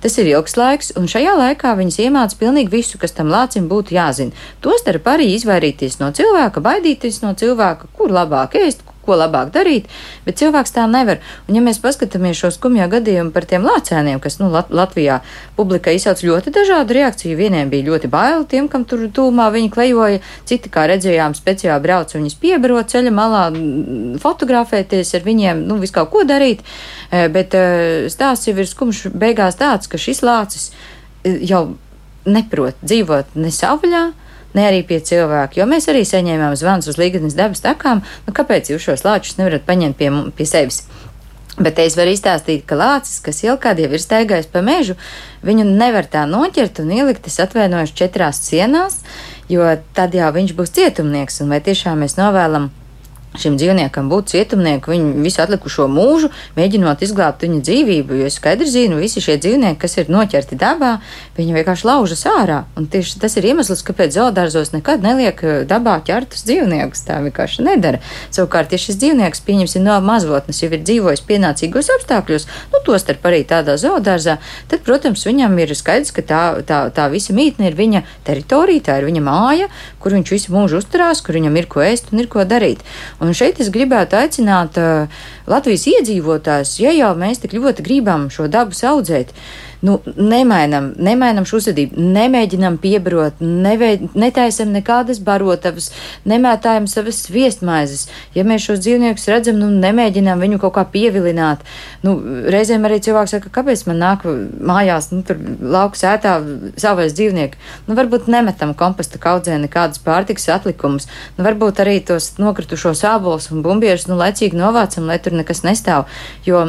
Tas ir ilgs laiks, un šajā laikā viņas iemāca pilnīgi visu, kas tam lācim būtu jāzina. Tostarp arī izvairīties no cilvēka, baidīties no cilvēka, kur labāk ēst, ko labāk darīt, bet cilvēks tā nevar. Un, ja mēs paskatāmies šo skumjo gadījumu par tiem lācēniem, kas nu, Lat Latvijā publikā izsauc ļoti dažādu reakciju, vieniem bija ļoti bail, tiem, kam tur tūmā viņi klejoja, citi, kā redzējām, speciāli brauc viņus piebaro ceļa malā, fotografēties ar viņiem, nu, visu kaut ko darīt, e, bet e, stāsts jau ir skumjš beigās tāds, ka šis lācis e, jau neprot dzīvot ne savvaļā, ne arī pie cilvēka. Jo mēs arī saņēmām zvanus uz līgatnes dabas takām, nu kāpēc jūs šos lāčus nevarat paņemt pie, pie sevis? Bet es varu izstāstīt, ka lācis, kas jau kādiem ir staigājis pa mežu, viņu nevar tā noķert un ielikt, es atvainojos, četrās sienās, jo tad jau viņš būs cietumnieks. Un vai tiešām mēs novēlam šim dzīvniekam būt cietumnieku viņu visu atlikušo mūžu, mēģinot izglābt viņa dzīvību. Jo es skaidri zinu, visi šie dzīvnieki, kas ir noķerti dabā, viņi vienkārši laužas ārā. Un tieši tas ir iemesls, kāpēc zoodārzos nekad neliek eh, dabā ķertus dzīvniekus. Tā vienkārši nedara. Savukārt, ja šis dzīvnieks, pieņemsim, no mazotnes jau ir dzīvojis pienācīgos apstākļos, nu, tostarp arī tādā zoodārzā, tad, protams, viņam ir skaidrs, ka tā, tā, tā visa mītne ir viņa teritorija, tā ir viņa māja, kur viņš visu mūžu uzturās, kur viņam ir ko ēst un ir ko darīt. Un šeit es gribētu aicināt Latvijas iedzīvotājus, ja jau mēs tik ļoti gribam šo dabu audzēt, nu, nemainam, nemainam šo uzvedību, nemēģinam piebrot, neveid, netaisam nekādas barotavas, nemētājam savas viestmaizes. Ja mēs šos dzīvniekus redzam, nu, nemēģinām viņu kaut kā pievilināt. Nu, reizēm arī cilvēks saka, kāpēc man nāk mājās, nu, tur lauku sētā savais dzīvnieki. Nu, varbūt nemetam komposta kaudzē nekādas pārtikas atlikumus. Nu, varbūt arī tos nokritušos ābolus un bumbierus, nu, laicīgi novācam, lai tur nekas nestāv. Jo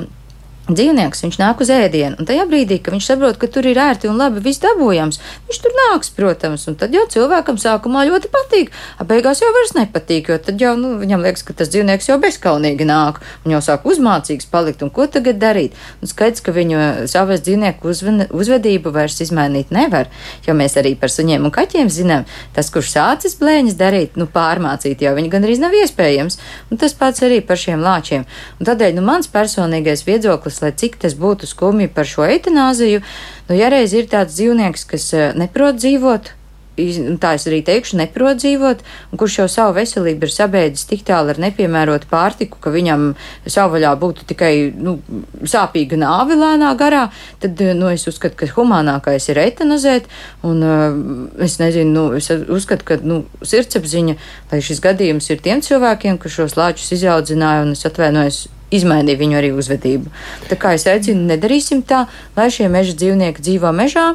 dzīvnieks, viņš nāk uz ēdienu, un tajā brīdī, kad viņš saprot, ka tur ir ērti un labi viss dabūjams, viņš tur nāks, protams, un tad jau cilvēkam sākumā ļoti patīk, a beigās jau vairs nepatīk, jo tad jau, nu, viņam liekas, ka tas dzīvnieks jau bezkaunīgi nāk, un jau sāk uzmācīgs palikt, un ko tagad darīt? Un skaidrs, ka viņu savas dzīvnieku uzvedību vairs izmainīt nevar, jo mēs arī par suņiem un kaķiem zinām, tas, kurš sācis blēņas darīt, nu, pārmācīt jau viņi gan arī nav iespējams, un tas pats arī par šiem lāčiem. Un tādēļ, nu, mans personīgais viedoklis lai cik tas būtu skumji par šo eitanāziju, nu, ja reiz ir tāds dzīvnieks, kas eh, neprot dzīvot, tā es arī teikšu, neprot dzīvot, un kurš jau savu veselību ir sabēdzis tik tālu ar nepiemērotu pārtiku, ka viņam savvaļā būtu tikai nu, sāpīga nāve lēnā garā, tad nu, es uzskatu, ka humānākais ir eitanazēt, un uh, es nezinu, nu, es uzskatu, ka nu, sirdsapziņa, lai šis gadījums ir tiem cilvēkiem, kas šos lāčus izaudzināja, un es atvainojos izmainīja viņu arī uzvedību. Tā kā es aicinu, nedarīsim tā, lai šie meža dzīvnieki dzīvo mežā,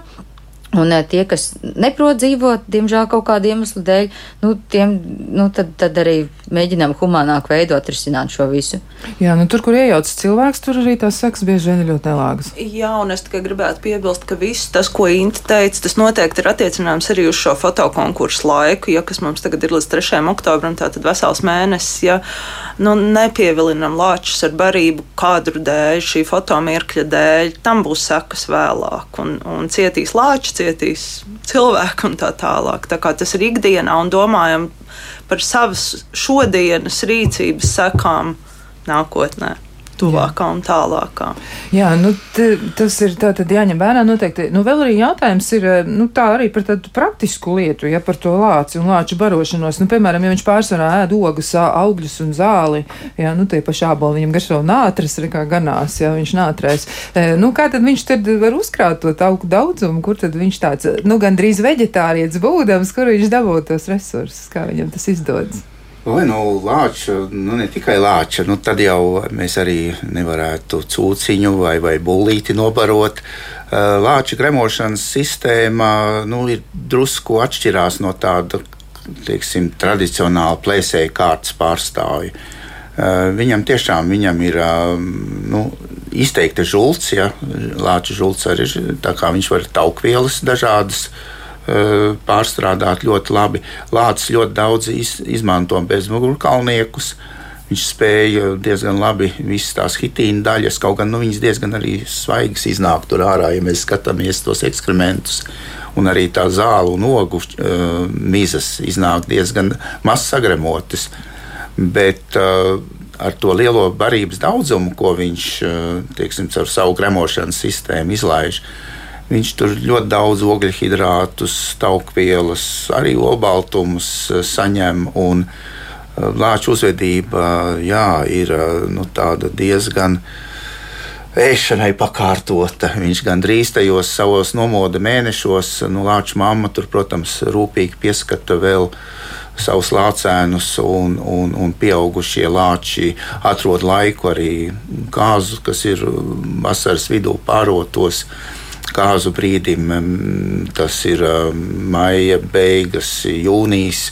Un eh, tie, kas neprot dzīvot, diemžēl kaut kādu iemeslu dēļ, nu, tiem, nu, tad, tad arī mēģinām humānāk veidot, risināt šo visu. Jā, nu, tur, kur iejaucas cilvēks, tur arī tās sekas bieži vien ir ļoti nelāgas. Jā, un es tikai gribētu piebilst, ka viss tas, ko Inta teica, tas noteikti ir attiecināms arī uz šo fotokonkursu laiku, ja kas mums tagad ir līdz 3. oktobram, tātad vesels mēnesis, ja nu, nepievilinam lāčus ar barību kadru dēļ, šī fotomirkļa dēļ, tam būs sekas vēlāk, un, un cietīs lāči, cietīs cilvēki un tā tālāk. Tā kā tas ir ikdienā un domājam par savas šodienas rīcības sekām nākotnē tuvākā un tālākā. Jā, nu, tas ir tātad jāņem vērā noteikti. Nu, vēl arī jautājums ir eh, nu, tā arī par tādu praktisku lietu, ja par to lāci un lāču barošanos. Nu, piemēram, ja viņš pārsvarā ēd ogas, augļus un zāli, jā, nu, tie paši āboli viņam garšo nātras, kā ganās, ja viņš nātrēs. E, nu, kā tad viņš tad var uzkrāt to tauku daudzumu, kur tad viņš tāds, nu, gandrīz veģetārietis būdams, kur viņš dabūtu tos resursus, kā viņam tas izdodas? Vai nu lāča, nu ne tikai lāča, nu tad jau mēs arī nevarētu cūciņu vai, vai bullīti nobarot. Lāča gremošanas sistēma nu, ir drusku atšķirās no tāda teiksim, tradicionāla plēsēja kārtas pārstāvja. Viņam tiešām viņam ir nu, izteikta žults, ja lāča žults arī ir. Viņš var taukvielas dažādas Eh, pārstrādāt ļoti labi. Lācis ļoti daudz iz, izmanto bezmugurkalniekus. Viņš spēja diezgan labi visas tās hitīna daļas, kaut gan nu, viņas diezgan arī svaigas iznāk tur ārā, ja mēs skatāmies tos ekskrementus. Un arī tā zāle un ogu uh, mizas iznāk diezgan maz sagremotas. Bet uh, ar to lielo barības daudzumu, ko viņš teiksim, ar savu gremošanas sistēmu izlaiž, uh, Viņš tur ļoti daudz ogļu hidrātus, taukvielas, arī olbaltumus eh, saņem. Eh, Lāča uzvedība jā, ir eh, nu, diezgan ēšanai pakārtota. Viņš gandrīz tajos savos nomoda mēnešos, nu, Lāča mamma tur, protams, rūpīgi pieskata vēl savus lācēnus, un, un, un pieaugušie lāči atrod laiku arī kāzu, kas ir vasaras vidū pārotos kāzu brīdim. Tas ir maija beigas, jūnijas.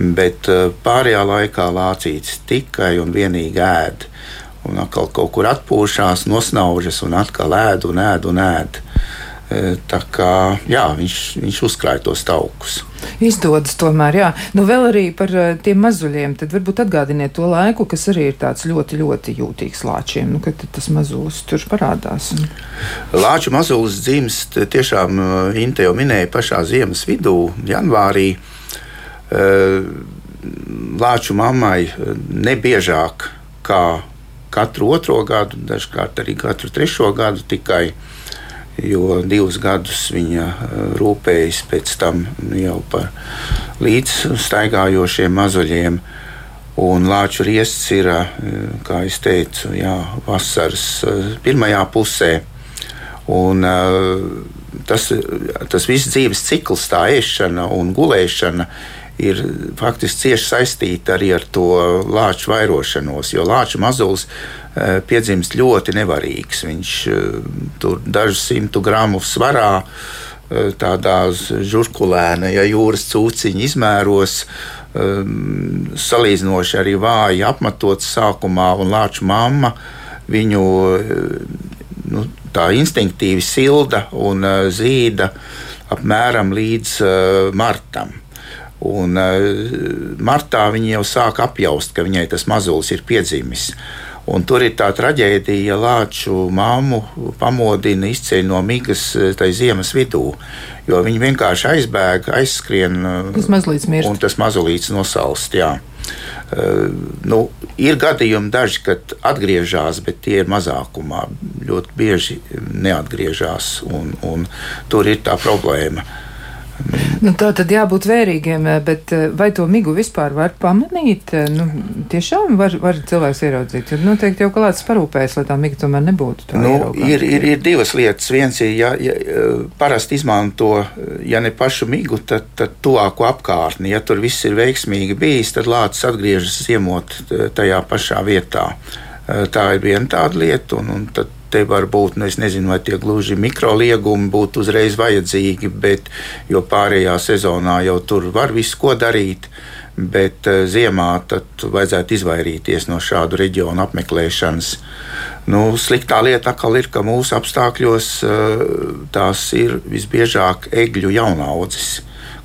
Bet pārējā laikā lācīts tikai un vienīgi ēd. Un atkal kaut kur atpūšās, nosnaužas un atkal ēd un ēd un ēd. Tā kā jā, viņš, viņš uzkrāja tos taukus. Izdodas tomēr, jā. Nu, vēl arī par uh, tiem mazuļiem. Tad varbūt atgādiniet to laiku, kas arī ir tāds ļoti, ļoti jūtīgs lāčiem. Nu, kad tas mazulis tur parādās. Un... Lāču mazulis dzimst tiešām, Inte jau minēja, pašā ziemas vidū, janvārī. Lāču mammai nebiežāk kā katru otro gadu, dažkārt arī katru trešo gadu tikai jo divus gadus viņa eh, rūpējas pēc tam jau par līdzstaigājošiem mazuļiem. Un lāču riests ir, eh, kā jau teicu, jā, vasaras eh, pirmajā pusē. Un, tas, tas viss dzīves cikls, tā ēšana un gulēšana, ir faktiski cieši saistīta arī ar to lāču vairošanos. Jo lāču mazulis Eh, piedzimst ļoti nevarīgs. Viņš eh, tur dažus simtu gramu svarā, eh, tādā žurkulēna, ja jūras cūciņa izmēros. Salīdzinoši arī vāji apmetots sākumā, un lāču mamma viņu nu, tā instinktīvi silda un zīda apmēram līdz martam. Un martā viņa jau sāk apjaust, ka viņai tas mazulis ir piedzimis. Un tur ir tā traģēdija, ja lāču māmu pamodina izceļ no migas tajā ziemas vidū. Jo viņi vienkārši aizbēg, aizskrien. Tas mazliet mirst. Un tas mazliet nosalst. Jā. Uh, nu, ir gadījumi, daži, kad atgriežas, bet tie ir mazākumā. Ļoti bieži neatgriežas, un, un tur ir tā problēma. Uh, Nu, tā tad jābūt vērīgiem, eh, bet eh, vai to migu vispār var pamanīt? Eh, nu, tiešām var, var cilvēks ieraudzīt. Tur noteikti jau kāds parūpējas, lai tā miga tomēr nebūtu. Nu, ir, ir, ir divas lietas. Viens ir, ja, ja parasti izmanto, ja ne pašu migu, tad, tad tuvāko apkārtni. Ja tur viss ir veiksmīgi bijis, tad lācis atgriežas ziemot tajā pašā vietā. Tā ir viena tāda lieta, un, un tad te var būt, nu, es nezinu, vai tie gluži mikroliegumi būtu uzreiz vajadzīgi, bet jo pārējā sezonā jau tur var visu ko darīt. Bet uh, ziemā tad vajadzētu izvairīties no šādu reģionu apmeklēšanas. Nu, sliktā lieta atkal ir, ka mūsu apstākļos uh, tās ir visbiežāk egļu jaunaudzes,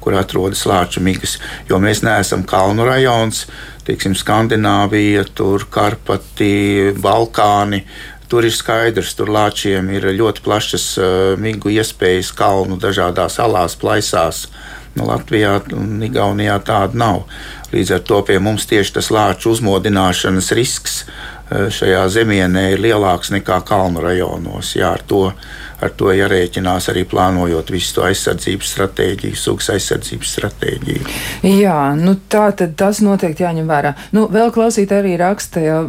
kur atrodas lāču migas, jo mēs neesam kalnu rajons, teiksim, Skandināvija, tur Karpati, Balkāni. Tur ir skaidrs, tur lāčiem ir ļoti plašas uh, migu iespējas kalnu dažādās salās, plaisās. Nu, Latvijā un Igaunijā tāda nav. Līdz ar to pie mums tieši tas lāču uzmodināšanas risks uh, šajā zemienē ir lielāks nekā kalnu rajonos. Jā, ar to ar to jārēķinās arī plānojot visu to aizsardzības stratēģiju, sugas aizsardzības stratēģiju. Jā, nu tā tad tas noteikti jāņem vērā. Nu, vēl klausīt arī raksta, ja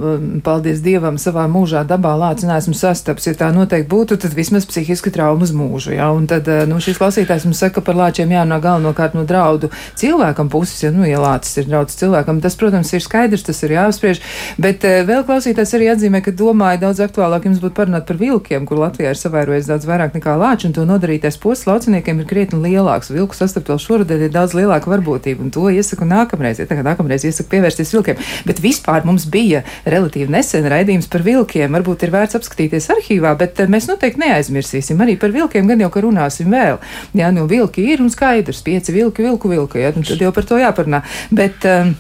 paldies Dievam savā mūžā dabā lācis neesmu sastaps. Ja tā noteikti būtu, tad vismaz psihiski traumas mūžu. Ja? Un tad, eh, nu, šis klausītājs mums saka, ka par lāčiem jārunā galvenokārt no draudu cilvēkam puses. Ja, nu, ja lācis ir draudz cilvēkam, tas, protams, ir skaidrs, tas ir jāapspriež. Bet eh, vēl klausītājs arī atzīmē, ka domāju daudz aktuālāk jums būtu parunāt par vilkiem, kur Latvijā ir savairojies daudz vairāk nekā lāči, un to nodarītais posms lauciniekiem ir krietni lielāks. Vilku sastapt vēl šoruden ir daudz lielāka varbūtība, un to iesaku nākamreiz. Ja tagad nākamreiz iesaku pievērsties vilkiem. Bet vispār mums bija relatīvi nesen raidījums par vilkiem. Varbūt ir vērts apskatīties arhīvā, bet eh, mēs noteikti neaizmirsīsim arī par vilkiem, gan jau, ka runāsim vēl. Jā, nu vilki ir un skaidrs, pieci vilki, vilku vilku, ja, tad jau par to jāparunā. Bet, um,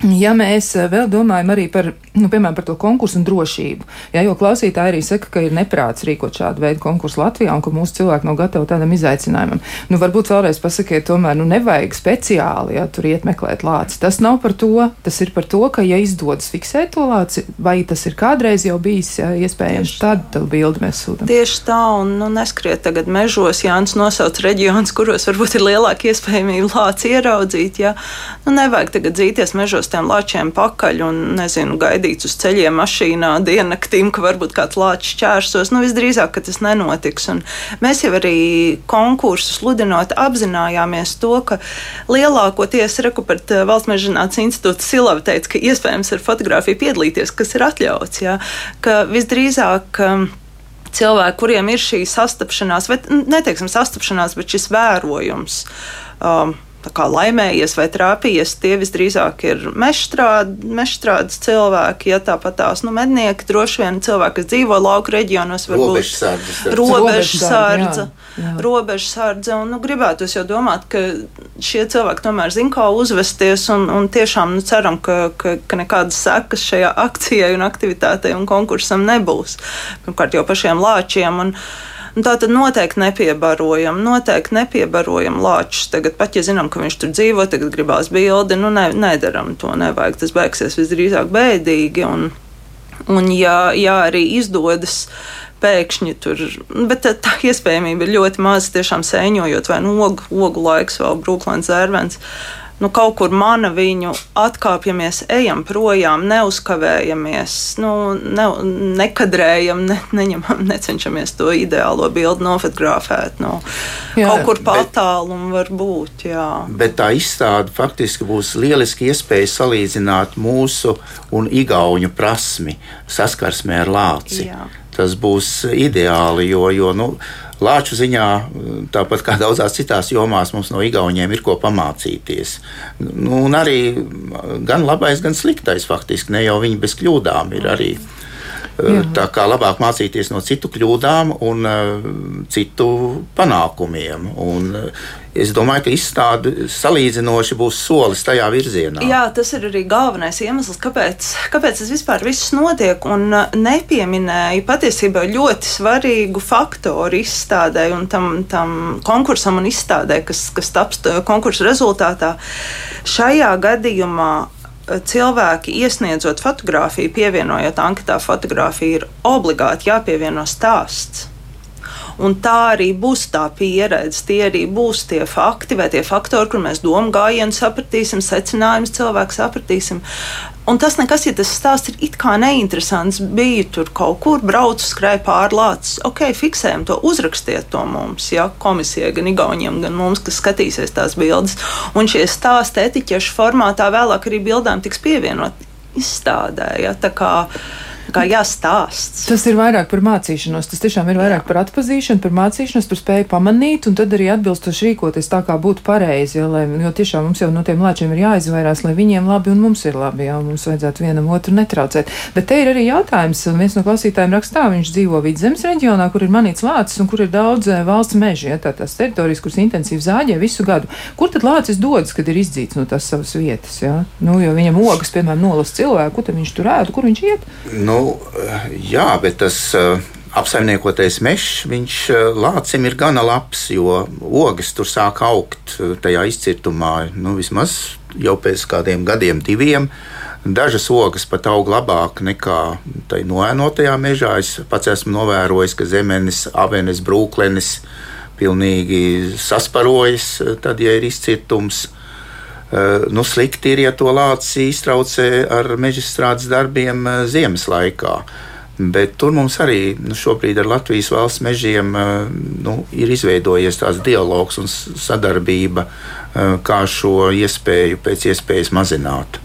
Ja mēs eh, vēl domājam arī par, nu, piemēram, par to konkursu un drošību, ja, jo klausītāji arī saka, ka ir neprāts rīkot šādu veidu konkursu Latvijā un ka mūsu cilvēki nav gatavi tādam izaicinājumam. Nu, varbūt vēlreiz pasakiet, tomēr, nu, nevajag speciāli, ja tur iet meklēt lāci. Tas nav par to, tas ir par to, ka, ja izdodas fiksēt to lāci, vai tas ir kādreiz jau bijis ja, iespējams, tad tā bildi mēs sūtām. Tieši tā, un nu, neskriet tagad mežos, Jānis nosauc reģionus, kuros varbūt ir lielāka iespējamība lāci ieraudzīt, ja. Nu, nevajag tagad dzīties mežos tiem lāčiem pakaļ un, nezinu, gaidīt uz ceļiem mašīnā diennaktīm, ka varbūt kāds lāčs čērsos. Nu, visdrīzāk, ka tas nenotiks. Un mēs jau arī konkursu sludinot apzinājāmies to, ka lielākoties Rekupert eh, valsts mežģinātnes institūta Silava teica, ka iespējams ar fotografiju piedalīties, kas ir atļauts. Jā, ka visdrīzāk um, cilvēki, kuriem ir šī sastapšanās, vai neteiksim sastapšanās, bet šis vērojums. Um, laimējies vai trāpījies, tie visdrīzāk ir mežstrādes cilvēki. Ja tāpat tās nu, mednieki, droši vien cilvēki, kas dzīvo lauku reģionos, varbūt robežsardze. Robežsardze, un nu, gribētu jau domāt, ka šie cilvēki tomēr zina, kā uzvesties, un, un tiešām nu, ceram, ka, ka, ka nekādas sekas šajā akcijai un aktivitātei un konkursam nebūs. Pirmkārt jau pašiem lāčiem. Un, Un tā tad noteikti nepiebarojam, noteikti nepiebarojam lāčus. Tagad pat, ja zinām, ka viņš tur dzīvo, tagad gribās bildi, nu ne, nedaram to, nevajag. Tas beigsies visdrīzāk bēdīgi. Un, un ja, ja arī izdodas pēkšņi tur, bet tā, tā iespējamība ir ļoti maza, tiešām sēņojot vai nu ogu, ogu laiks, vēl brūklēns zērvens nu, kaut kur mana viņu atkāpjamies, ejam projām, neuzkavējamies, nu, ne, nekadrējam, ne, neņemam, necenšamies to ideālo bildi nofotografēt. Nu, jā, kaut kur patālumu var būt. Jā. Bet tā izstāde faktiski būs lieliski iespēja salīdzināt mūsu un igauņu prasmi saskarsmē ar lāci. Jā. Tas būs ideāli, jo, jo nu, Lāču ziņā, tāpat kā daudzās citās jomās, mums no Igauniem ir ko pamācīties. Nu, un arī gan labais, gan sliktais faktiski, ne jau viņi bez kļūdām ir arī. Jā. Tā kā labāk mācīties no citu kļūdām un uh, citu panākumiem. Un, uh, es domāju, ka izstāde salīdzinoši būs solis tajā virzienā. Jā, tas ir arī galvenais iemesls, kāpēc, kāpēc tas vispār viss notiek. Un nepieminēju patiesībā ļoti svarīgu faktoru izstādē un tam, tam konkursam un izstādē, kas, kas taps konkursa rezultātā. Šajā gadījumā cilvēki iesniedzot fotografiju, pievienojot anketā fotografiju, ir obligāti jāpievieno stāsts. Un tā arī būs tā pieredze, tie arī būs tie fakti vai tie faktori, kur mēs domu gājienu sapratīsim, secinājumus cilvēku sapratīsim. Un tas nekas, ja tas stāsts ir it kā neinteresants, bija tur kaut kur, braucu, skrēju pārlācis. Ok, fiksējam to, uzrakstiet to mums, ja komisijai, gan Igauniem, gan mums, kas skatīsies tās bildes. Un šie stāsti etiķešu formātā vēlāk arī bildām tiks pievienot izstādē. Ja, kā jāstāsta. Tas ir vairāk par mācīšanos. Tas tiešām ir vairāk Jā. par atpazīšanu, par mācīšanos, par spēju pamanīt un tad arī atbilstoši rīkoties tā, kā būtu pareizi. Ja, lai, jo tiešām mums jau no tiem lēčiem ir jāizvairās, lai viņiem labi un mums ir labi. Jā, mums vajadzētu vienam otru netraucēt. Bet te ir arī jautājums. Viens no klausītājiem rakstā, viņš dzīvo vidzemes reģionā, kur ir manīts lācis un kur ir daudz eh, valsts meži. Ja, tā tās teritorijas, kuras intensīvi zāģē visu gadu. Kur tad lācis dodas, kad ir izdzīts no tās savas vietas? Ja? Nu, jo viņam ogas, piemēram, nolas cilvēku, kur viņš tur ēdu, kur viņš iet? Nu, Nu, jā, bet tas uh, apsaimniekotais mežs, viņš uh, lācim ir gana labs, jo ogas tur sāk augt tajā izcirtumā. Nu, vismaz jau pēc kādiem gadiem, diviem. Dažas ogas pat aug labāk nekā tajā noēnotajā mežā. Es pats esmu novērojis, ka zemenes, avenes, brūklenes pilnīgi sasparojas, tad, ja ir izcirtums. Eh, nu, slikti ir, ja to lāci iztraucē ar mežstrādes darbiem eh, ziemas laikā. Bet tur mums arī nu, šobrīd ar Latvijas valsts mežiem eh, nu, ir izveidojies tāds dialogs un sadarbība, kā šo iespēju pēc iespējas mazināt.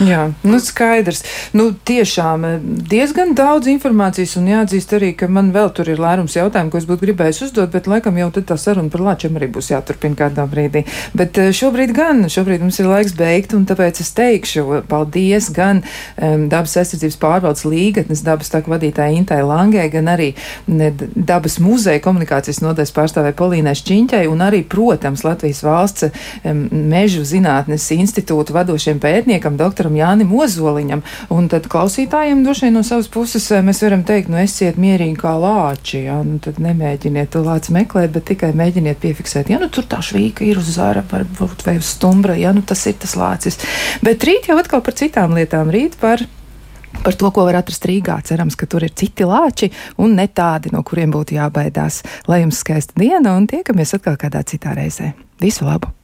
Jā, nu skaidrs. Nu, tiešām eh, diezgan daudz informācijas, un jāatzīst arī, ka man vēl tur ir lērums jautājumu, ko es būtu gribējis uzdot, bet laikam jau tā saruna par lāčiem arī būs jāturpina kādā brīdī. Bet eh, šobrīd gan, šobrīd mums ir laiks beigt, un tāpēc es teikšu paldies gan um, dabas aizsardzības pārvaldes līgatnes dabas tāku vadītāja Intai Langē, gan arī ne, dabas muzeja komunikācijas nodaļas pārstāvē Polīnai Šķiņķai, un arī, protams, Latvijas valsts um, mežu zinātnes institūta vadošiem pētniekam, doktoram doktoram Jānim Ozoliņam. Un tad klausītājiem droši vien no savas puses eh, mēs varam teikt, nu esiet mierīgi kā lāči, ja, nu tad nemēģiniet to lāci meklēt, bet tikai mēģiniet piefiksēt, ja nu tur tā švīka ir uz zara, varbūt vai uz stumbra, ja nu tas ir tas lācis. Bet rīt jau atkal par citām lietām, rīt par par to, ko var atrast Rīgā. Cerams, ka tur ir citi lāči un ne tādi, no kuriem būtu jābaidās. Lai jums skaista diena un tiekamies atkal kādā citā reizē. Visu labu!